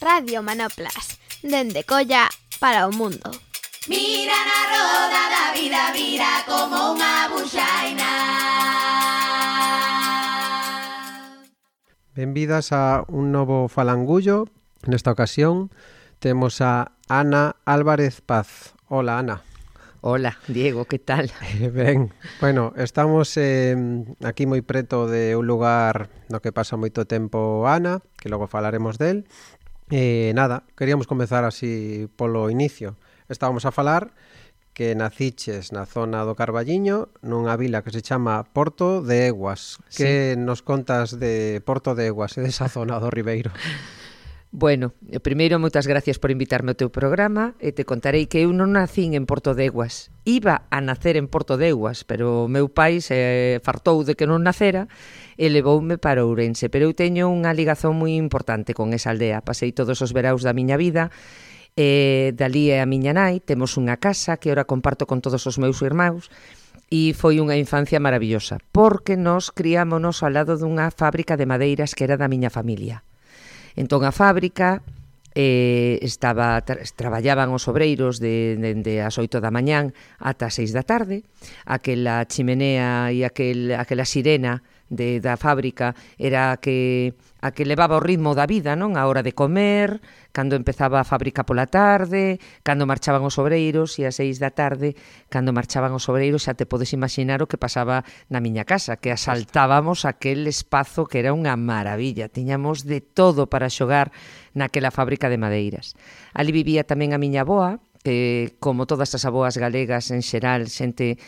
Radio Manoplas, dende Colla para o mundo. Mira na roda da vida, vira como unha buxaina. Benvidas a un novo falangullo. Nesta ocasión temos a Ana Álvarez Paz. Hola, Ana. Hola, Diego, que tal? Eh, ben, bueno, estamos eh, aquí moi preto de un lugar no que pasa moito tempo Ana, que logo falaremos del, Eh, nada, queríamos comezar así polo inicio. Estábamos a falar que naciches na zona do Carballiño, nunha vila que se chama Porto de Eguas. Sí. Que nos contas de Porto de Eguas e desa zona do Ribeiro? Bueno, eh, primeiro moitas gracias por invitarme ao teu programa e te contarei que eu non nacín en Porto de Eguas. Iba a nacer en Porto de Eguas, pero o meu pai se fartou de que non nacera e levoume para Ourense, pero eu teño unha ligazón moi importante con esa aldea. Pasei todos os veraus da miña vida e dali é a miña nai, temos unha casa que ora comparto con todos os meus irmãos e foi unha infancia maravillosa, porque nos criámonos ao lado dunha fábrica de madeiras que era da miña familia. Entón a fábrica eh, estaba tra traballaban os obreiros de, de, de as 8 da mañán ata as 6 da tarde, aquela chimenea e aquel, aquela sirena de, da fábrica era que a que levaba o ritmo da vida, non? A hora de comer, cando empezaba a fábrica pola tarde, cando marchaban os obreiros e as seis da tarde, cando marchaban os obreiros, xa te podes imaginar o que pasaba na miña casa, que asaltábamos aquel espazo que era unha maravilla. Tiñamos de todo para xogar naquela fábrica de madeiras. Ali vivía tamén a miña boa, que como todas as aboas galegas en xeral, xente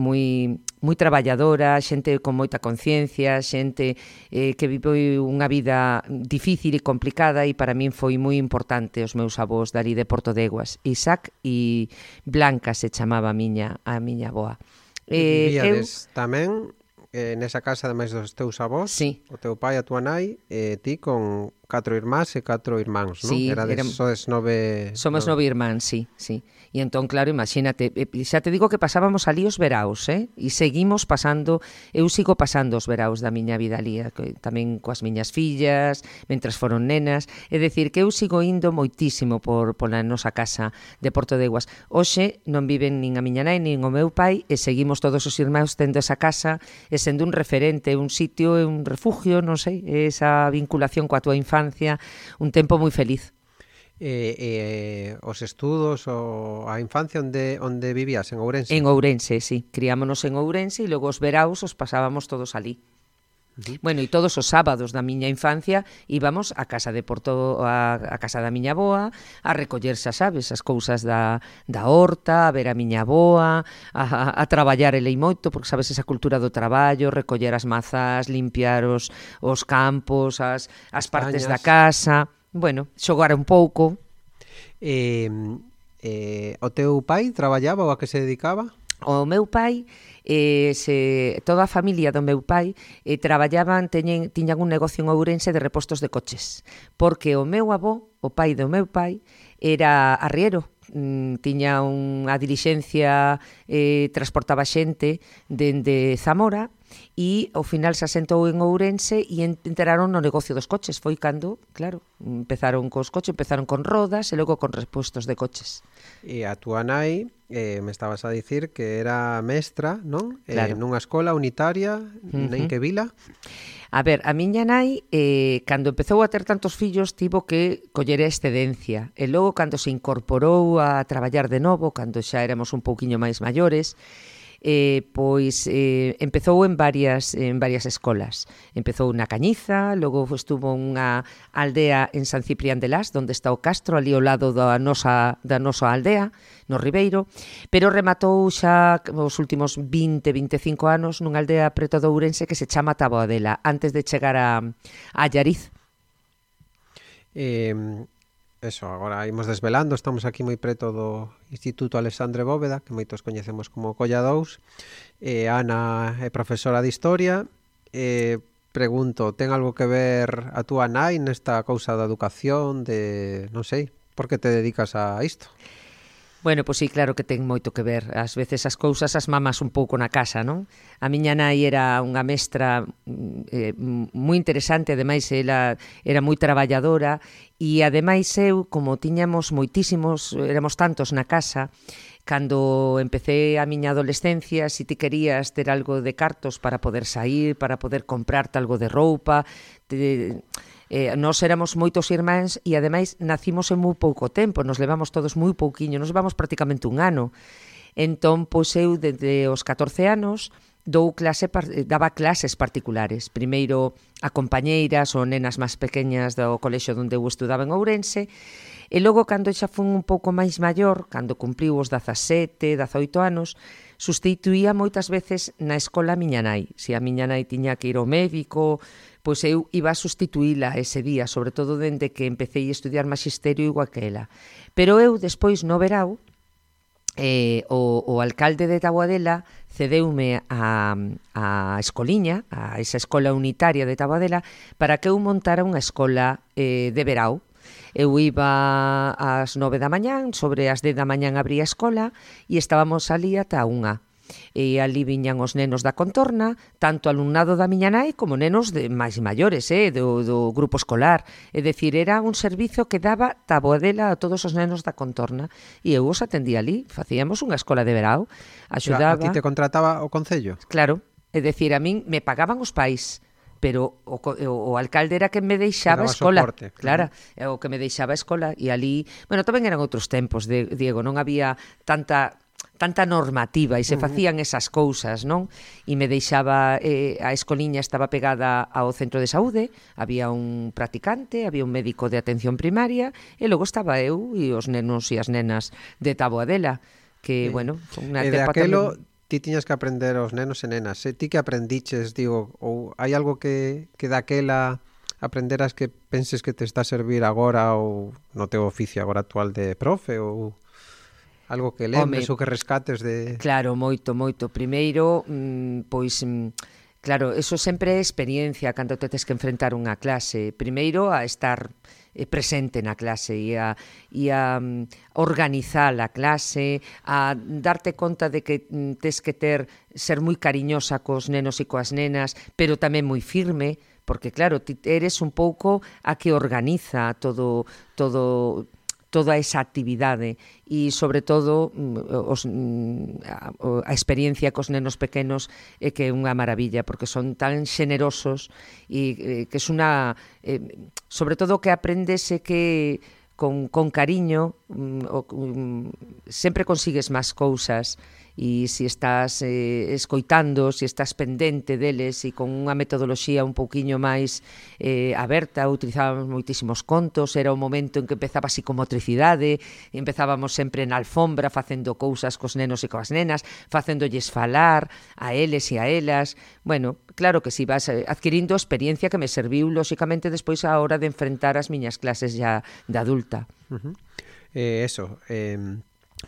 moi moi traballadora, xente con moita conciencia, xente eh, que viveu unha vida difícil e complicada e para min foi moi importante os meus avós dali de Porto de Eguas, Isaac e Blanca se chamaba a miña a miña boa. Eh, eu... tamén eh, nesa casa ademais dos teus avós, sí. o teu pai, a tua nai, eh, ti con catro irmás e catro irmáns, non? Sí, Erades, eram... sodes nove... Somos no... nove irmáns, sí, sí. E entón, claro, imagínate, eh, eh, xa te digo que pasábamos ali os veraos, eh? E seguimos pasando, eu sigo pasando os veraos da miña vida ali, eh, tamén coas miñas fillas, mentras foron nenas, é decir, que eu sigo indo moitísimo por, pola nosa casa de Porto de Iguas. Hoxe non viven nin a miña nai nin o meu pai e seguimos todos os irmãos tendo esa casa e sendo un referente, un sitio, un refugio, non sei, esa vinculación coa tua infancia infancia, un tempo moi feliz. Eh, eh, os estudos o a infancia onde onde vivías en Ourense? En Ourense, sí. Criámonos en Ourense e logo os veraus os pasábamos todos alí. Uh -huh. Bueno, e todos os sábados da miña infancia íbamos á casa de Porto a, a casa da miña boa a recoller, xa sabes, as cousas da, da horta, a ver a miña boa, a, a traballar elei moito, porque sabes esa cultura do traballo, recoller as mazás, limpiar os, os campos, as, as partes da casa, bueno, xogar un pouco. Eh, eh, o teu pai traballaba ou a que se dedicaba? O meu pai eh, se, toda a familia do meu pai eh, traballaban, teñen, tiñan un negocio en Ourense de repostos de coches, porque o meu avó, o pai do meu pai, era arriero, mm, tiña unha dilixencia, eh, transportaba xente dende Zamora e ao final se asentou en Ourense e enteraron no negocio dos coches. Foi cando, claro, empezaron cos coches, empezaron con rodas e logo con repuestos de coches. E a túa nai eh, me estabas a dicir que era mestra, non? Eh, claro. Eh, nunha escola unitaria, uh -huh. en que vila? A ver, a miña nai, eh, cando empezou a ter tantos fillos, tivo que coller a excedencia. E logo, cando se incorporou a traballar de novo, cando xa éramos un pouquiño máis maiores, eh, pois eh, empezou en varias en varias escolas. Empezou na Cañiza, logo estuvo unha aldea en San Ciprián de Las, onde está o castro ali ao lado da nosa da nosa aldea, no Ribeiro, pero rematou xa os últimos 20, 25 anos nunha aldea preto de Ourense que se chama Taboadela, antes de chegar a a Llariz. Eh Eso, agora imos desvelando, estamos aquí moi preto do Instituto Alexandre Bóveda, que moitos coñecemos como Colla 2. Eh, Ana é profesora de Historia. Eh, pregunto, ten algo que ver a túa nai nesta cousa da educación, de, non sei, por que te dedicas a isto? Bueno, pois sí, claro que ten moito que ver. Ás veces as cousas as mamas un pouco na casa, non? A miña nai era unha mestra mm, eh, moi interesante, ademais ela era moi traballadora e ademais eu, como tiñamos moitísimos, éramos tantos na casa, cando empecé a miña adolescencia, si ti querías ter algo de cartos para poder sair, para poder comprarte algo de roupa, te, Eh, nós éramos moitos irmáns e ademais nacimos en moi pouco tempo, nos levamos todos moi pouquiño, nos levamos prácticamente un ano. Entón, pois eu desde os 14 anos dou clase, eh, daba clases particulares. Primeiro a compañeiras ou nenas máis pequeñas do colexo onde eu estudaba en Ourense, E logo, cando xa fun un pouco máis maior, cando cumpriu os 17, 18 anos, sustituía moitas veces na escola a miña nai. Se a miña nai tiña que ir ao médico, pois eu iba a sustituíla ese día, sobre todo dende que empecé a estudiar magisterio igual que ela. Pero eu despois no verao eh, o, o alcalde de Taboadela cedeume a, a escoliña, a esa escola unitaria de Taboadela, para que eu montara unha escola eh, de verao, Eu iba ás 9 da mañán, sobre as 10 da mañán abría a escola e estábamos ali ata unha e ali viñan os nenos da contorna, tanto alumnado da miña nai como nenos de máis maiores, eh, do, do grupo escolar. É dicir, era un servizo que daba taboadela a todos os nenos da contorna e eu os atendía ali, facíamos unha escola de verao, axudaba... A ti te contrataba o Concello? Claro, é dicir, a min me pagaban os pais, pero o, o, o alcalde era que me deixaba a escola. Soporte, claro, claro, o que me deixaba escola. E ali, bueno, tamén eran outros tempos, de, Diego, non había tanta tanta normativa e se facían esas cousas, non? E me deixaba eh, a escoliña estaba pegada ao centro de saúde, había un practicante, había un médico de atención primaria e logo estaba eu e os nenos e as nenas de Taboadela que, eh, bueno, unha eh, etapa aquelo, tamén ti tiñas que aprender aos nenos e nenas. Se ti que aprendiches, digo, ou hai algo que, que daquela aprenderas que penses que te está a servir agora ou no teu oficio agora actual de profe ou algo que lembres Home, ou que rescates de Claro, moito, moito. Primeiro, mm, pois mm, Claro, eso sempre é experiencia cando te tes que enfrentar unha clase. Primeiro a estar eh, presente na clase e a, e a um, organizar a clase, a darte conta de que mm, tes que ter ser moi cariñosa cos nenos e coas nenas, pero tamén moi firme, porque claro, ti eres un pouco a que organiza todo todo toda esa actividade e sobre todo mm, os, mm, a, a experiencia cos nenos pequenos é que é unha maravilla porque son tan xenerosos e que é unha eh, sobre todo que aprendese que con, con cariño um, um, sempre consigues máis cousas e se estás eh, escoitando, se estás pendente deles e con unha metodoloxía un pouquiño máis eh, aberta, utilizábamos moitísimos contos, era o momento en que empezaba a psicomotricidade, empezábamos sempre na alfombra facendo cousas cos nenos e coas nenas, facéndolles falar a eles e a elas. Bueno, claro que si vas eh, adquirindo experiencia que me serviu lóxicamente despois a hora de enfrentar as miñas clases ya de adulta. Uh -huh eh, eso, eh,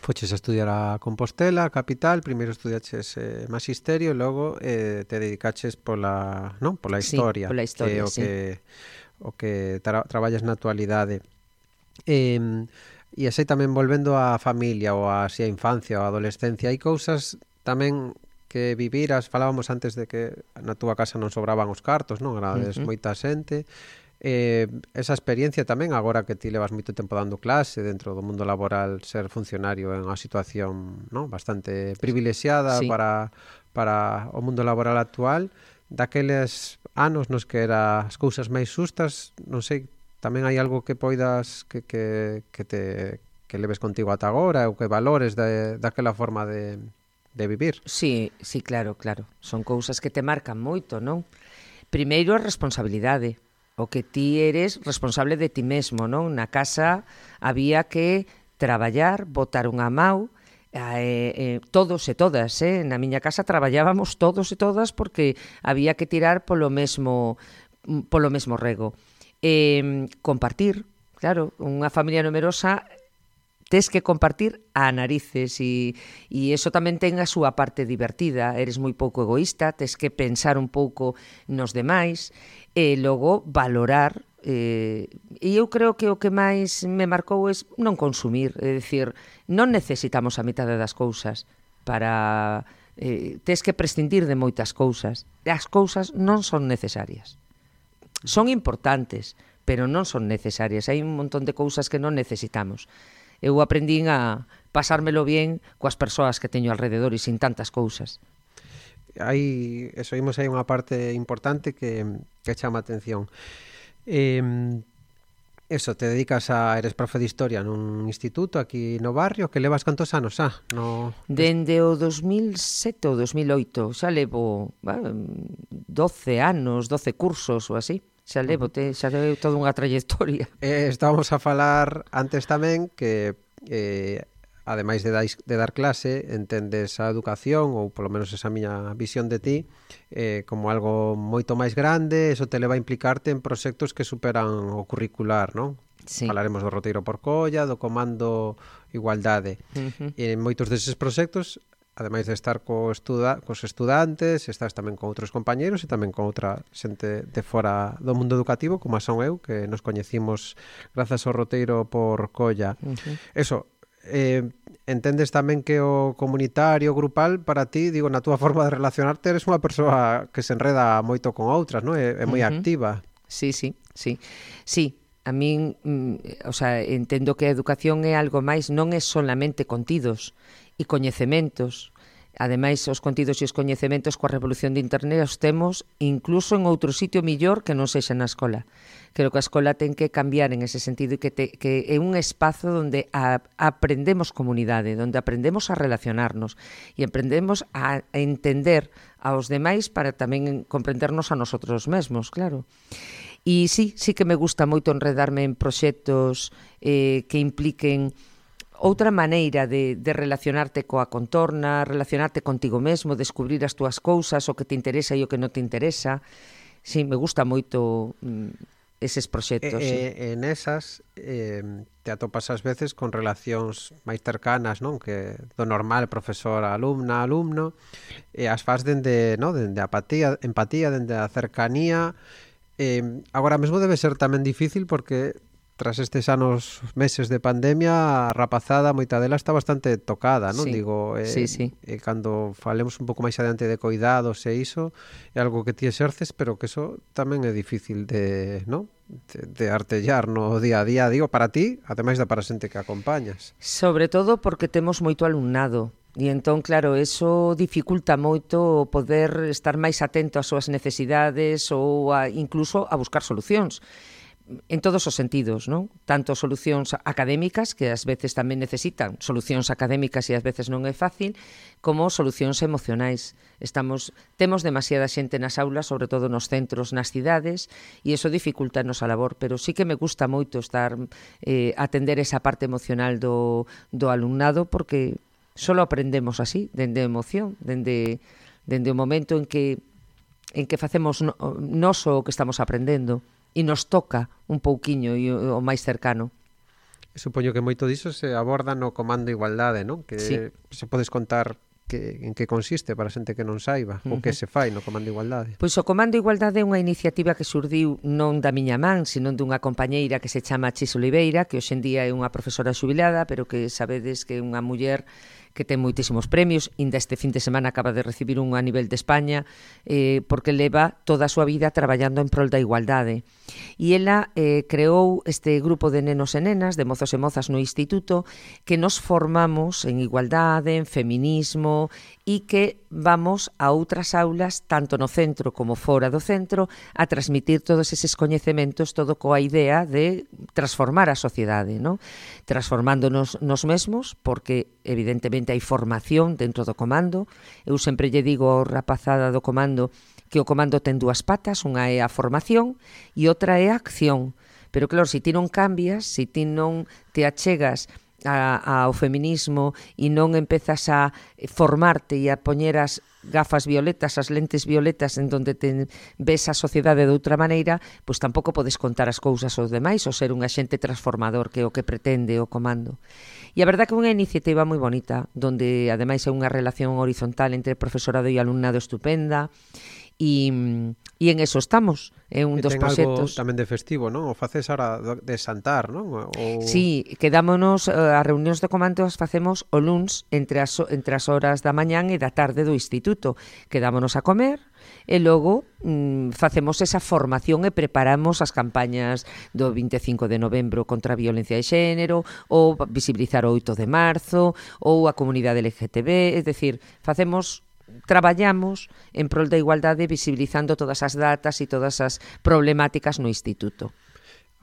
Foches a estudiar a Compostela, a capital, primeiro estudiaches eh, magisterio, logo eh, te dedicaches pola, non, pola historia, sí, pola historia que o sí. que o que tra traballas na actualidade. Eh, e así tamén volvendo á familia ou a, así a infancia ou a adolescencia, hai cousas tamén que viviras, falábamos antes de que na túa casa non sobraban os cartos, non? Agradades uh -huh. moita xente, eh, esa experiencia tamén agora que ti levas moito tempo dando clase dentro do mundo laboral ser funcionario é unha situación no? bastante privilexiada sí. para, para o mundo laboral actual daqueles anos nos que era as cousas máis sustas non sei, tamén hai algo que poidas que, que, que te que leves contigo ata agora ou que valores de, daquela forma de, de vivir. Sí, sí, claro, claro. Son cousas que te marcan moito, non? Primeiro a responsabilidade o que ti eres responsable de ti mesmo, non? Na casa había que traballar, botar unha mau, eh, eh, todos e todas, eh? na miña casa traballábamos todos e todas porque había que tirar polo mesmo polo mesmo rego. Eh, compartir, claro, unha familia numerosa tes que compartir a narices e, e eso tamén ten a súa parte divertida, eres moi pouco egoísta, tes que pensar un pouco nos demais e logo valorar Eh, e eu creo que o que máis me marcou é non consumir, é dicir, non necesitamos a metade das cousas para eh, tes que prescindir de moitas cousas. As cousas non son necesarias. Son importantes, pero non son necesarias. Hai un montón de cousas que non necesitamos eu aprendín a pasármelo bien coas persoas que teño alrededor e sin tantas cousas. Aí, eso, imos aí unha parte importante que, que chama atención. Eh, Eso, te dedicas a... Eres profe de historia nun instituto aquí no barrio que levas cantos anos xa? Ah, no... Dende o 2007 ou 2008 xa levo bueno, 12 anos, 12 cursos ou así. Xa levo, te, xa levo toda unha trayectoria. Eh, estábamos a falar antes tamén que eh, ademais de, dais, de dar clase, entendes a educación, ou polo menos esa miña visión de ti, eh, como algo moito máis grande, eso te leva a implicarte en proxectos que superan o curricular, non? Sí. Falaremos do roteiro por colla, do comando igualdade. Uh eh, -huh. E en moitos deses proxectos ademais de estar co estuda, cos estudantes, estás tamén con outros compañeiros e tamén con outra xente de fora do mundo educativo, como son eu, que nos coñecimos grazas ao roteiro por Colla. Uh -huh. Eso, eh, entendes tamén que o comunitario, grupal, para ti, digo, na túa forma de relacionarte, eres unha persoa que se enreda moito con outras, non? É, é moi uh -huh. activa. Sí, sí, sí. Sí, a min, mm, o sea, entendo que a educación é algo máis, non é solamente contidos, e coñecementos. Ademais, os contidos e os coñecementos coa revolución de internet os temos incluso en outro sitio millor que non sexa na escola. Creo que a escola ten que cambiar en ese sentido e que, te, que é un espazo onde a, aprendemos comunidade, onde aprendemos a relacionarnos e aprendemos a entender aos demais para tamén comprendernos a nosotros mesmos, claro. E sí, sí que me gusta moito enredarme en proxectos eh, que impliquen outra maneira de, de relacionarte coa contorna, relacionarte contigo mesmo, descubrir as túas cousas, o que te interesa e o que non te interesa. Sí, me gusta moito mm, eses proxectos. E, sí. en esas eh, te atopas ás veces con relacións máis cercanas, non? Que do normal profesor alumna, alumno, e as faz dende, no? dende a apatía, empatía, dende a cercanía. Eh, agora mesmo debe ser tamén difícil porque tras estes anos meses de pandemia, a rapazada moita dela está bastante tocada, non? Sí, Digo, eh, sí, sí. Eh, cando falemos un pouco máis adiante de coidados e iso, é algo que ti exerces, pero que eso tamén é difícil de, non? De, de artellar no día a día, digo, para ti, ademais da para a xente que acompañas. Sobre todo porque temos moito alumnado, E entón, claro, eso dificulta moito poder estar máis atento ás súas necesidades ou a, incluso a buscar solucións en todos os sentidos, non? Tanto solucións académicas, que ás veces tamén necesitan solucións académicas e ás veces non é fácil, como solucións emocionais. Estamos temos demasiada xente nas aulas, sobre todo nos centros, nas cidades, e iso dificulta a nosa labor, pero sí que me gusta moito estar eh atender esa parte emocional do do alumnado porque só aprendemos así, dende a emoción, dende dende o momento en que en que facemos no, noso o que estamos aprendendo e nos toca un pouquiño e o máis cercano. Supoño que moito diso se aborda no comando igualdade, non? Que sí. se podes contar que, en que consiste para a xente que non saiba uh -huh. o que se fai no Comando Igualdade? Pois o Comando Igualdade é unha iniciativa que surdiu non da miña man, senón dunha compañeira que se chama Chis Oliveira, que hoxendía é unha profesora xubilada, pero que sabedes que é unha muller que ten moitísimos premios, inda este fin de semana acaba de recibir un a nivel de España, eh, porque leva toda a súa vida traballando en prol da igualdade. E ela eh, creou este grupo de nenos e nenas, de mozos e mozas no instituto, que nos formamos en igualdade, en feminismo, e que vamos a outras aulas, tanto no centro como fora do centro, a transmitir todos eses coñecementos, todo coa idea de transformar a sociedade, non? transformándonos nos mesmos, porque evidentemente Realmente hai formación dentro do comando. Eu sempre lle digo ao rapazada do comando que o comando ten dúas patas, unha é a formación e outra é a acción. Pero claro, se ti non cambias, se ti non te achegas a, ao feminismo e non empezas a formarte e a poñer as gafas violetas, as lentes violetas en donde te ves a sociedade de outra maneira, pois tampouco podes contar as cousas aos demais ou ser un axente transformador que é o que pretende o comando. E a verdade que é unha iniciativa moi bonita, donde ademais é unha relación horizontal entre profesorado e alumnado estupenda, e, e en eso estamos, é un e dos proxectos. tamén de festivo, non? O faces ara de Santar, non? O... Sí, quedámonos, eh, uh, as reunións de comando as facemos o luns entre as, entre as horas da mañán e da tarde do instituto. Quedámonos a comer e logo mm, facemos esa formación e preparamos as campañas do 25 de novembro contra a violencia de xénero ou visibilizar o 8 de marzo ou a comunidade LGTB, é dicir, facemos traballamos en prol da igualdade visibilizando todas as datas e todas as problemáticas no instituto.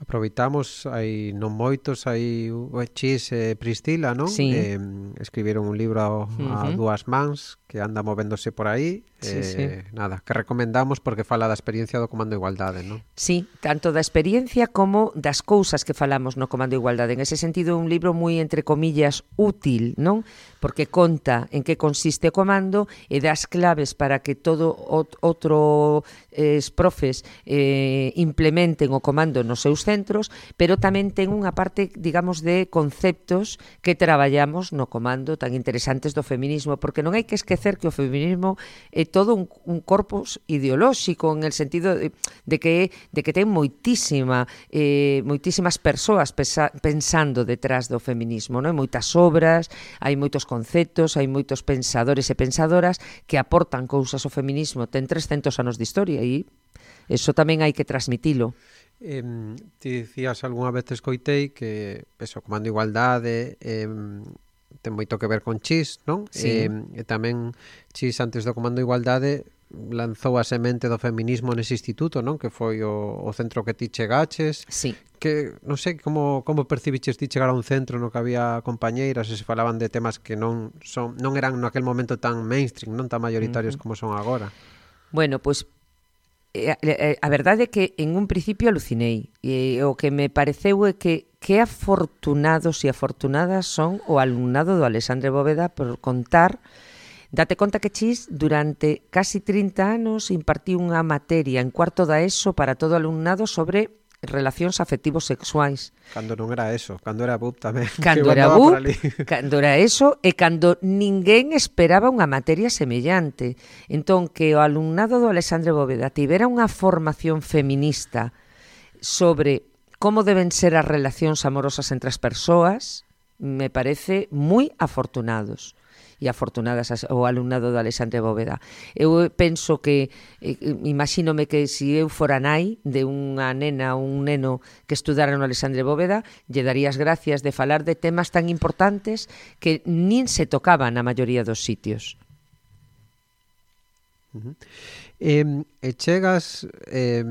Aproveitamos, hai non moitos, hai Chis e Pristila, non? Sí. Eh, escribiron un libro a, uh -huh. dúas mans que anda movéndose por aí. Sí, eh, sí. Nada, que recomendamos porque fala da experiencia do Comando de Igualdade, non? Sí, tanto da experiencia como das cousas que falamos no Comando de Igualdade. En ese sentido, un libro moi, entre comillas, útil, non? porque conta en que consiste o comando e das claves para que todo outro eh, profes eh, implementen o comando nos seus centros, pero tamén ten unha parte, digamos, de conceptos que traballamos no comando tan interesantes do feminismo, porque non hai que esquecer que o feminismo é todo un, un corpus ideolóxico en el sentido de, de que de que ten moitísima eh, moitísimas persoas pesa, pensando detrás do feminismo, non? Moitas obras, hai moitos conceptos, hai moitos pensadores e pensadoras que aportan cousas ao feminismo, ten 300 anos de historia e eso tamén hai que transmitilo. Eh, ti dicías algunha vez escoitei que eso, comando igualdade, eh, ten moito que ver con Chis, non? Sí. Eh, e tamén Chis antes do Comando de Igualdade lanzou a semente do feminismo nese instituto, non? Que foi o, o centro que ti chegaches, sí que non sei como como percibiches ti chegar a un centro no que había compañeiras e se falaban de temas que non son non eran no aquel momento tan mainstream, non tan maioritarios uh -huh. como son agora. Bueno, pois pues, eh, eh, a verdade é que en un principio alucinei e eh, o que me pareceu é que que afortunados e afortunadas son o alumnado do Alexandre Bóveda por contar Date conta que Chis durante casi 30 anos impartiu unha materia en cuarto da ESO para todo alumnado sobre relacións afectivos sexuais. Cando non era eso, cando era BUP tamén. Cando era BUP, cando era eso, e cando ninguén esperaba unha materia semellante. Entón, que o alumnado do Alexandre Bóveda tivera unha formación feminista sobre como deben ser as relacións amorosas entre as persoas, me parece moi afortunados e afortunadas as, o alumnado do Alexandre Bóveda. Eu penso que, eh, imagínome que se si eu fora nai de unha nena ou un neno que estudara no Alexandre Bóveda, lle daría as gracias de falar de temas tan importantes que nin se tocaban na maioría dos sitios. Uh -huh. E, e eh, chegas eh,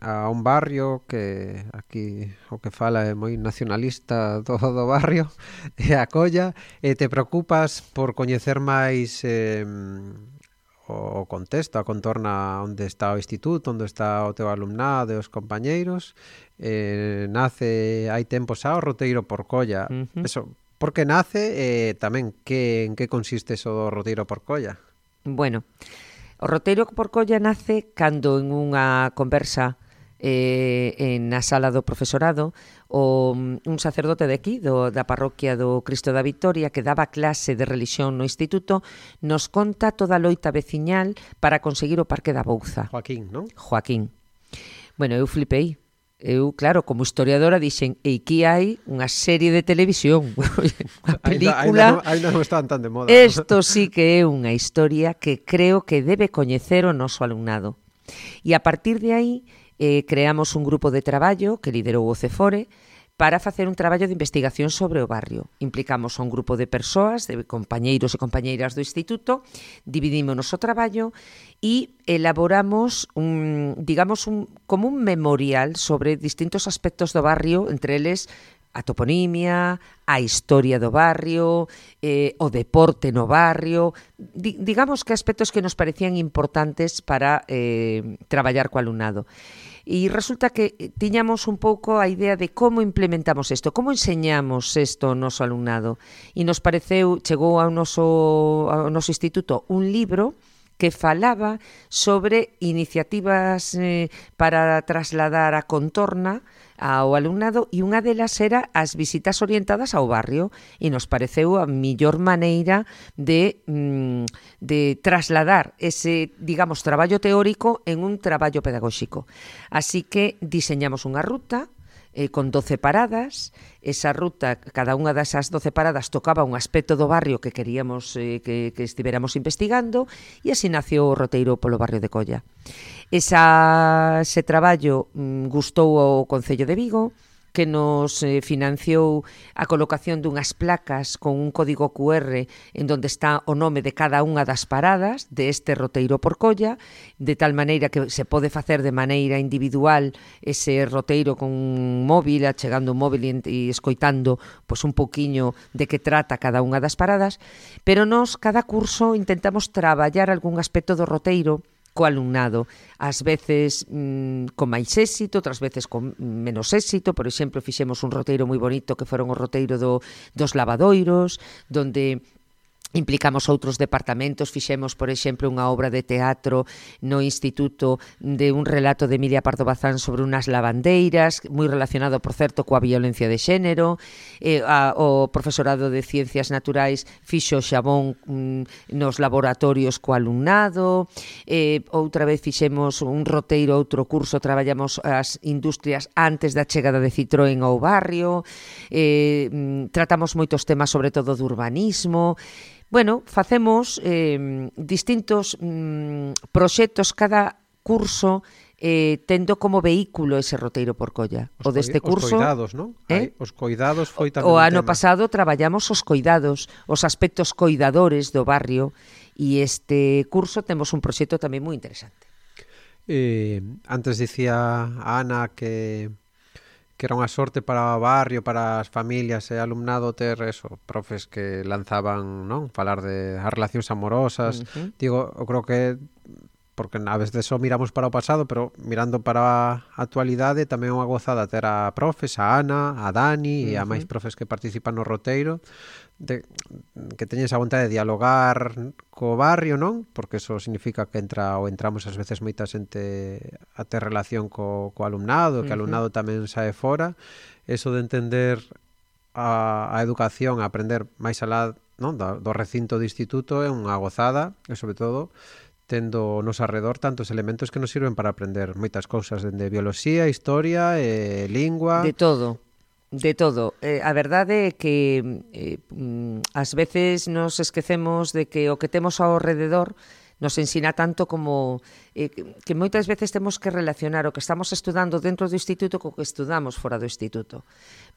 a un barrio que aquí o que fala é moi nacionalista do, do barrio e a colla e te preocupas por coñecer máis eh, o contexto, a contorna onde está o instituto, onde está o teu alumnado e os compañeiros eh, nace hai tempos xa o roteiro por colla uh -huh. eso, por que nace e eh, tamén que, en que consiste eso do roteiro por colla? Bueno, O roteiro por colla nace cando en unha conversa eh, en na sala do profesorado o, mm, un sacerdote de aquí, do, da parroquia do Cristo da Victoria, que daba clase de religión no instituto, nos conta toda a loita veciñal para conseguir o Parque da Bouza. Joaquín, non? Joaquín. Bueno, eu flipei, eu, claro, como historiadora dixen, e aquí hai unha serie de televisión, unha película. Ainda non, non están tan de moda. Isto sí que é unha historia que creo que debe coñecer o noso alumnado. E a partir de aí eh, creamos un grupo de traballo que liderou o CEFORE, para facer un traballo de investigación sobre o barrio. Implicamos a un grupo de persoas, de compañeiros e compañeiras do instituto, dividímonos o traballo e elaboramos un, digamos, un, como un memorial sobre distintos aspectos do barrio, entre eles a toponimia, a historia do barrio, eh, o deporte no barrio, di, digamos que aspectos que nos parecían importantes para eh, traballar co alumnado. E resulta que eh, tiñamos un pouco a idea de como implementamos isto, como enseñamos isto ao noso alumnado. E nos pareceu, chegou ao noso, ao noso instituto un libro que falaba sobre iniciativas eh, para trasladar a contorna ao alumnado e unha delas era as visitas orientadas ao barrio e nos pareceu a millor maneira de, mm, de trasladar ese, digamos, traballo teórico en un traballo pedagóxico. Así que diseñamos unha ruta eh, con 12 paradas. Esa ruta, cada unha desas 12 paradas tocaba un aspecto do barrio que queríamos eh, que, que estiveramos investigando e así nació o roteiro polo barrio de Colla. Esa, ese traballo mm, gustou ao Concello de Vigo, que nos eh, financiou a colocación dunhas placas con un código QR en donde está o nome de cada unha das paradas de este roteiro por colla, de tal maneira que se pode facer de maneira individual ese roteiro con un móvil, achegando un móvil e, e escoitando pois, un poquiño de que trata cada unha das paradas, pero nos cada curso intentamos traballar algún aspecto do roteiro co alumnado, ás veces mm, con máis éxito, outras veces con menos éxito, por exemplo, fixemos un roteiro moi bonito que foron o roteiro do, dos lavadoiros, donde implicamos outros departamentos, fixemos, por exemplo, unha obra de teatro no Instituto de un relato de Emilia Pardo Bazán sobre unas lavandeiras, moi relacionado, por certo, coa violencia de xénero, eh, a, o profesorado de Ciencias Naturais fixo xabón mm, nos laboratorios co alumnado, eh, outra vez fixemos un roteiro, outro curso, traballamos as industrias antes da chegada de Citroën ao barrio, eh, tratamos moitos temas, sobre todo, do urbanismo, Bueno, facemos eh, distintos mm, proxectos cada curso eh, tendo como vehículo ese roteiro por colla. Os o deste curso... Os coidados, non? Eh? Os coidados foi tamén O ano tema. pasado traballamos os coidados, os aspectos coidadores do barrio, e este curso temos un proxecto tamén moi interesante. Eh, antes dicía a Ana que que era unha sorte para o barrio, para as familias e alumnado ter eso, profes que lanzaban, non, falar de as relacións amorosas. Uh -huh. Digo, eu creo que porque a veces só miramos para o pasado, pero mirando para a actualidade tamén é unha gozada ter a profes, a Ana, a Dani uh -huh. e a máis profes que participan no roteiro de, que teñen esa vontade de dialogar co barrio, non? Porque eso significa que entra ou entramos ás veces moita xente a ter relación co, co alumnado, que uh -huh. alumnado tamén sae fora, eso de entender a, a educación, a aprender máis alá non? Do, do recinto do instituto é unha gozada e sobre todo tendo nos arredor tantos elementos que nos sirven para aprender moitas cousas, dende bioloxía, historia, eh, lingua... De todo. De todo. Eh, a verdade é que eh, mm, ás veces nos esquecemos de que o que temos ao rededor nos ensina tanto como eh, que moitas veces temos que relacionar o que estamos estudando dentro do instituto co que estudamos fora do instituto,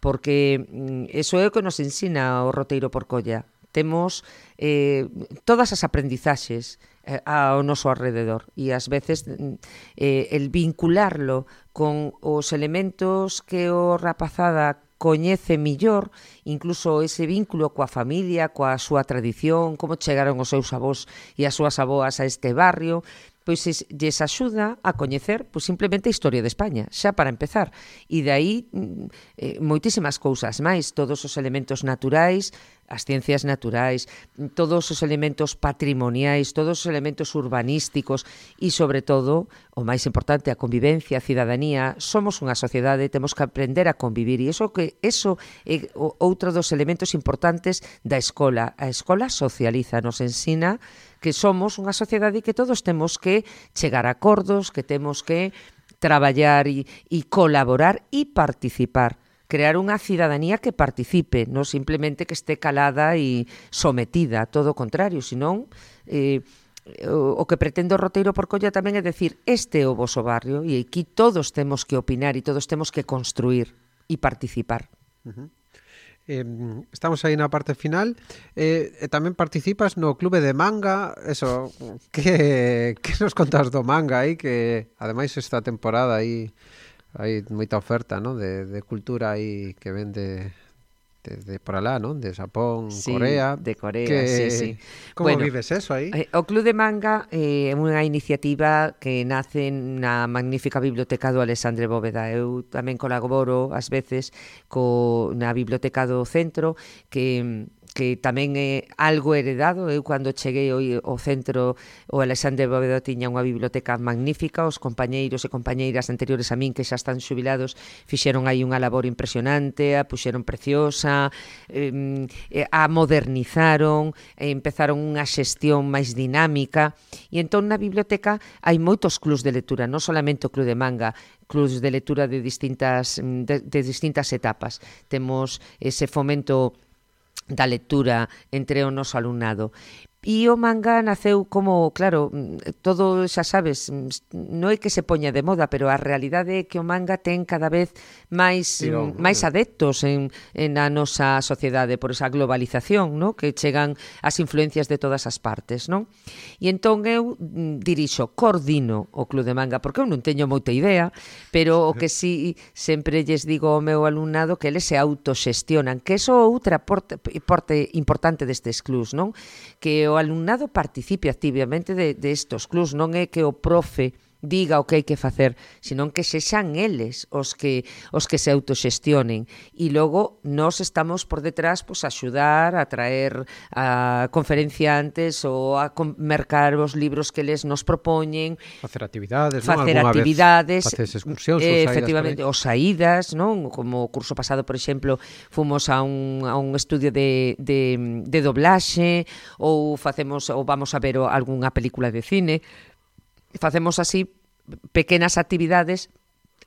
porque mm, eso é o que nos ensina o roteiro por colla. Temos eh, todas as aprendizaxes Eh, ao noso alrededor e ás veces mm, eh, el vincularlo con os elementos que o rapazada coñece millor, incluso ese vínculo coa familia, coa súa tradición, como chegaron os seus avós e as súas avoas a este barrio, pois es, lles axuda a coñecer pois, simplemente a historia de España, xa para empezar. E de aí mm, eh, moitísimas cousas máis, todos os elementos naturais, as ciencias naturais, todos os elementos patrimoniais, todos os elementos urbanísticos e, sobre todo, o máis importante, a convivencia, a cidadanía. Somos unha sociedade, temos que aprender a convivir e iso que eso é outro dos elementos importantes da escola. A escola socializa, nos ensina que somos unha sociedade que todos temos que chegar a acordos, que temos que traballar e, e colaborar e participar crear unha cidadanía que participe, non simplemente que este calada e sometida, todo o contrario, senón eh, o que pretendo Roteiro por colla tamén é decir este é o vosso barrio e aquí todos temos que opinar e todos temos que construir e participar. Uh -huh. Eh, estamos aí na parte final eh, e tamén participas no clube de manga eso, que, que nos contas do manga aí que ademais esta temporada aí hai moita oferta, ¿no? De, de cultura aí que vende de, de por alá, non? De Xapón, sí, Corea. de Corea, que... sí, sí. Como bueno, vives eso aí? Eh, o Club de Manga é eh, unha iniciativa que nace na magnífica biblioteca do Alexandre Bóveda. Eu tamén colaboro ás veces co, na biblioteca do centro que mm, que tamén é algo heredado. Eu cando cheguei ao, ao centro, o Alexandre Bóveda tiña unha biblioteca magnífica, os compañeiros e compañeiras anteriores a min que xa están xubilados fixeron aí unha labor impresionante, a puxeron preciosa, eh, a modernizaron, eh, empezaron unha xestión máis dinámica e entón na biblioteca hai moitos clubs de lectura, non solamente o club de manga, clubs de lectura de distintas de, de distintas etapas. Temos ese fomento da lectura entre o noso alumnado. E o manga naceu como, claro, mm, todo xa sabes, mm, non é que se poña de moda, pero a realidade é que o manga ten cada vez máis Tirón, mm, máis adeptos en, en a nosa sociedade por esa globalización, no? que chegan as influencias de todas as partes. Non? E entón eu dirixo, coordino o Club de Manga, porque eu non teño moita idea, pero o que si sempre lles digo ao meu alumnado que eles se autoxestionan, que eso é outra porte, porte importante destes clubs, non? que o alumnado participe activamente de, de estos clubs, non é que o profe diga o que hai que facer, senón que sexan eles os que os que se autoxestionen. E logo nós estamos por detrás pois a axudar, a traer a conferenciantes ou a mercar os libros que les nos propoñen, facer actividades, facer non? actividades, vez, excursións, eh, efectivamente, ou saídas, non? Como o curso pasado, por exemplo, fomos a un a un estudio de de de doblaxe ou facemos ou vamos a ver algunha película de cine facemos así pequenas actividades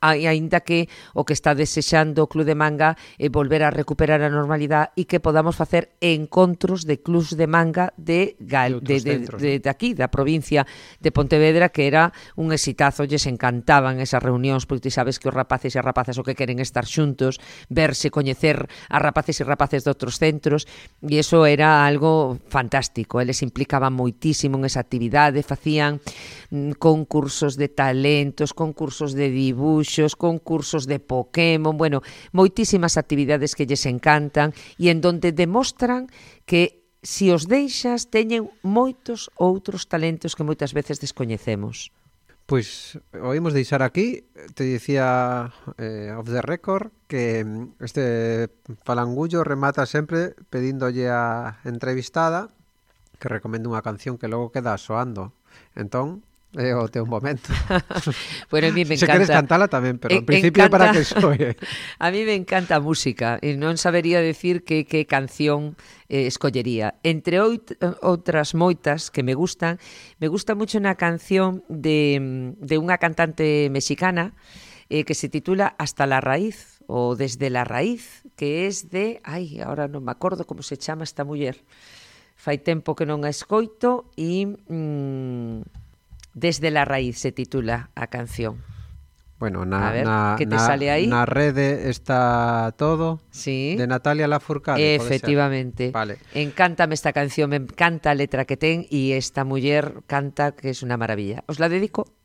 aínda que o que está desexando o Club de Manga é volver a recuperar a normalidade e que podamos facer encontros de clubs de manga de Gal, de, de, centros, de, de, de aquí, da provincia de Pontevedra, que era un exitazo, lles encantaban esas reunións, porque ti sabes que os rapaces e as rapazas o que queren estar xuntos, verse, coñecer a rapaces e rapaces de outros centros, e eso era algo fantástico, eles implicaban moitísimo en esa actividade, facían mm, concursos de talentos, concursos de dibuixo, dibuixos, concursos de Pokémon, bueno, moitísimas actividades que lles encantan e en donde demostran que se si os deixas teñen moitos outros talentos que moitas veces descoñecemos. Pois o oímos deixar aquí, te dicía eh, off the record que mm, este falangullo remata sempre pedíndolle a entrevistada que recomende unha canción que logo queda soando. Entón, É o teu momento. bueno, a mí me encanta. Se queres cantala tamén, pero en, principio encanta... para que soe. a mí me encanta a música e non sabería decir que, que canción eh, escollería. Entre out, outras moitas que me gustan, me gusta mucho unha canción de, de unha cantante mexicana eh, que se titula Hasta la raíz ou Desde la raíz, que es de... Ai, ahora non me acordo como se chama esta muller. Fai tempo que non a escoito e... Mm, Desde la raíz se titula a canción. Bueno, na, a ver, na, que te na, sale aí? na rede está todo sí. de Natalia Lafourcade. Efectivamente. Vale. Encántame esta canción, me encanta a letra que ten e esta muller canta que es unha maravilla. Os la dedico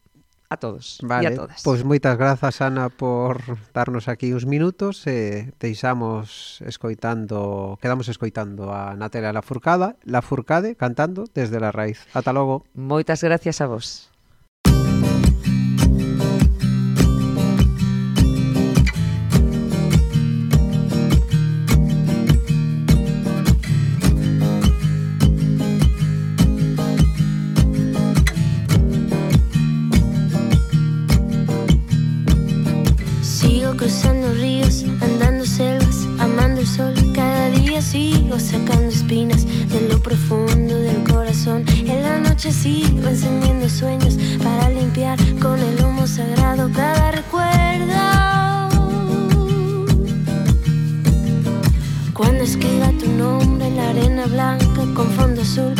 a todos vale, e a todas. Pois moitas grazas, Ana, por darnos aquí uns minutos e deixamos escoitando, quedamos escoitando a Natalia la Furcade cantando desde la raíz. Ata logo. Moitas gracias a vos. Sigo encendiendo sueños para limpiar con el humo sagrado cada recuerdo. Cuando escriba tu nombre en la arena blanca con fondo azul,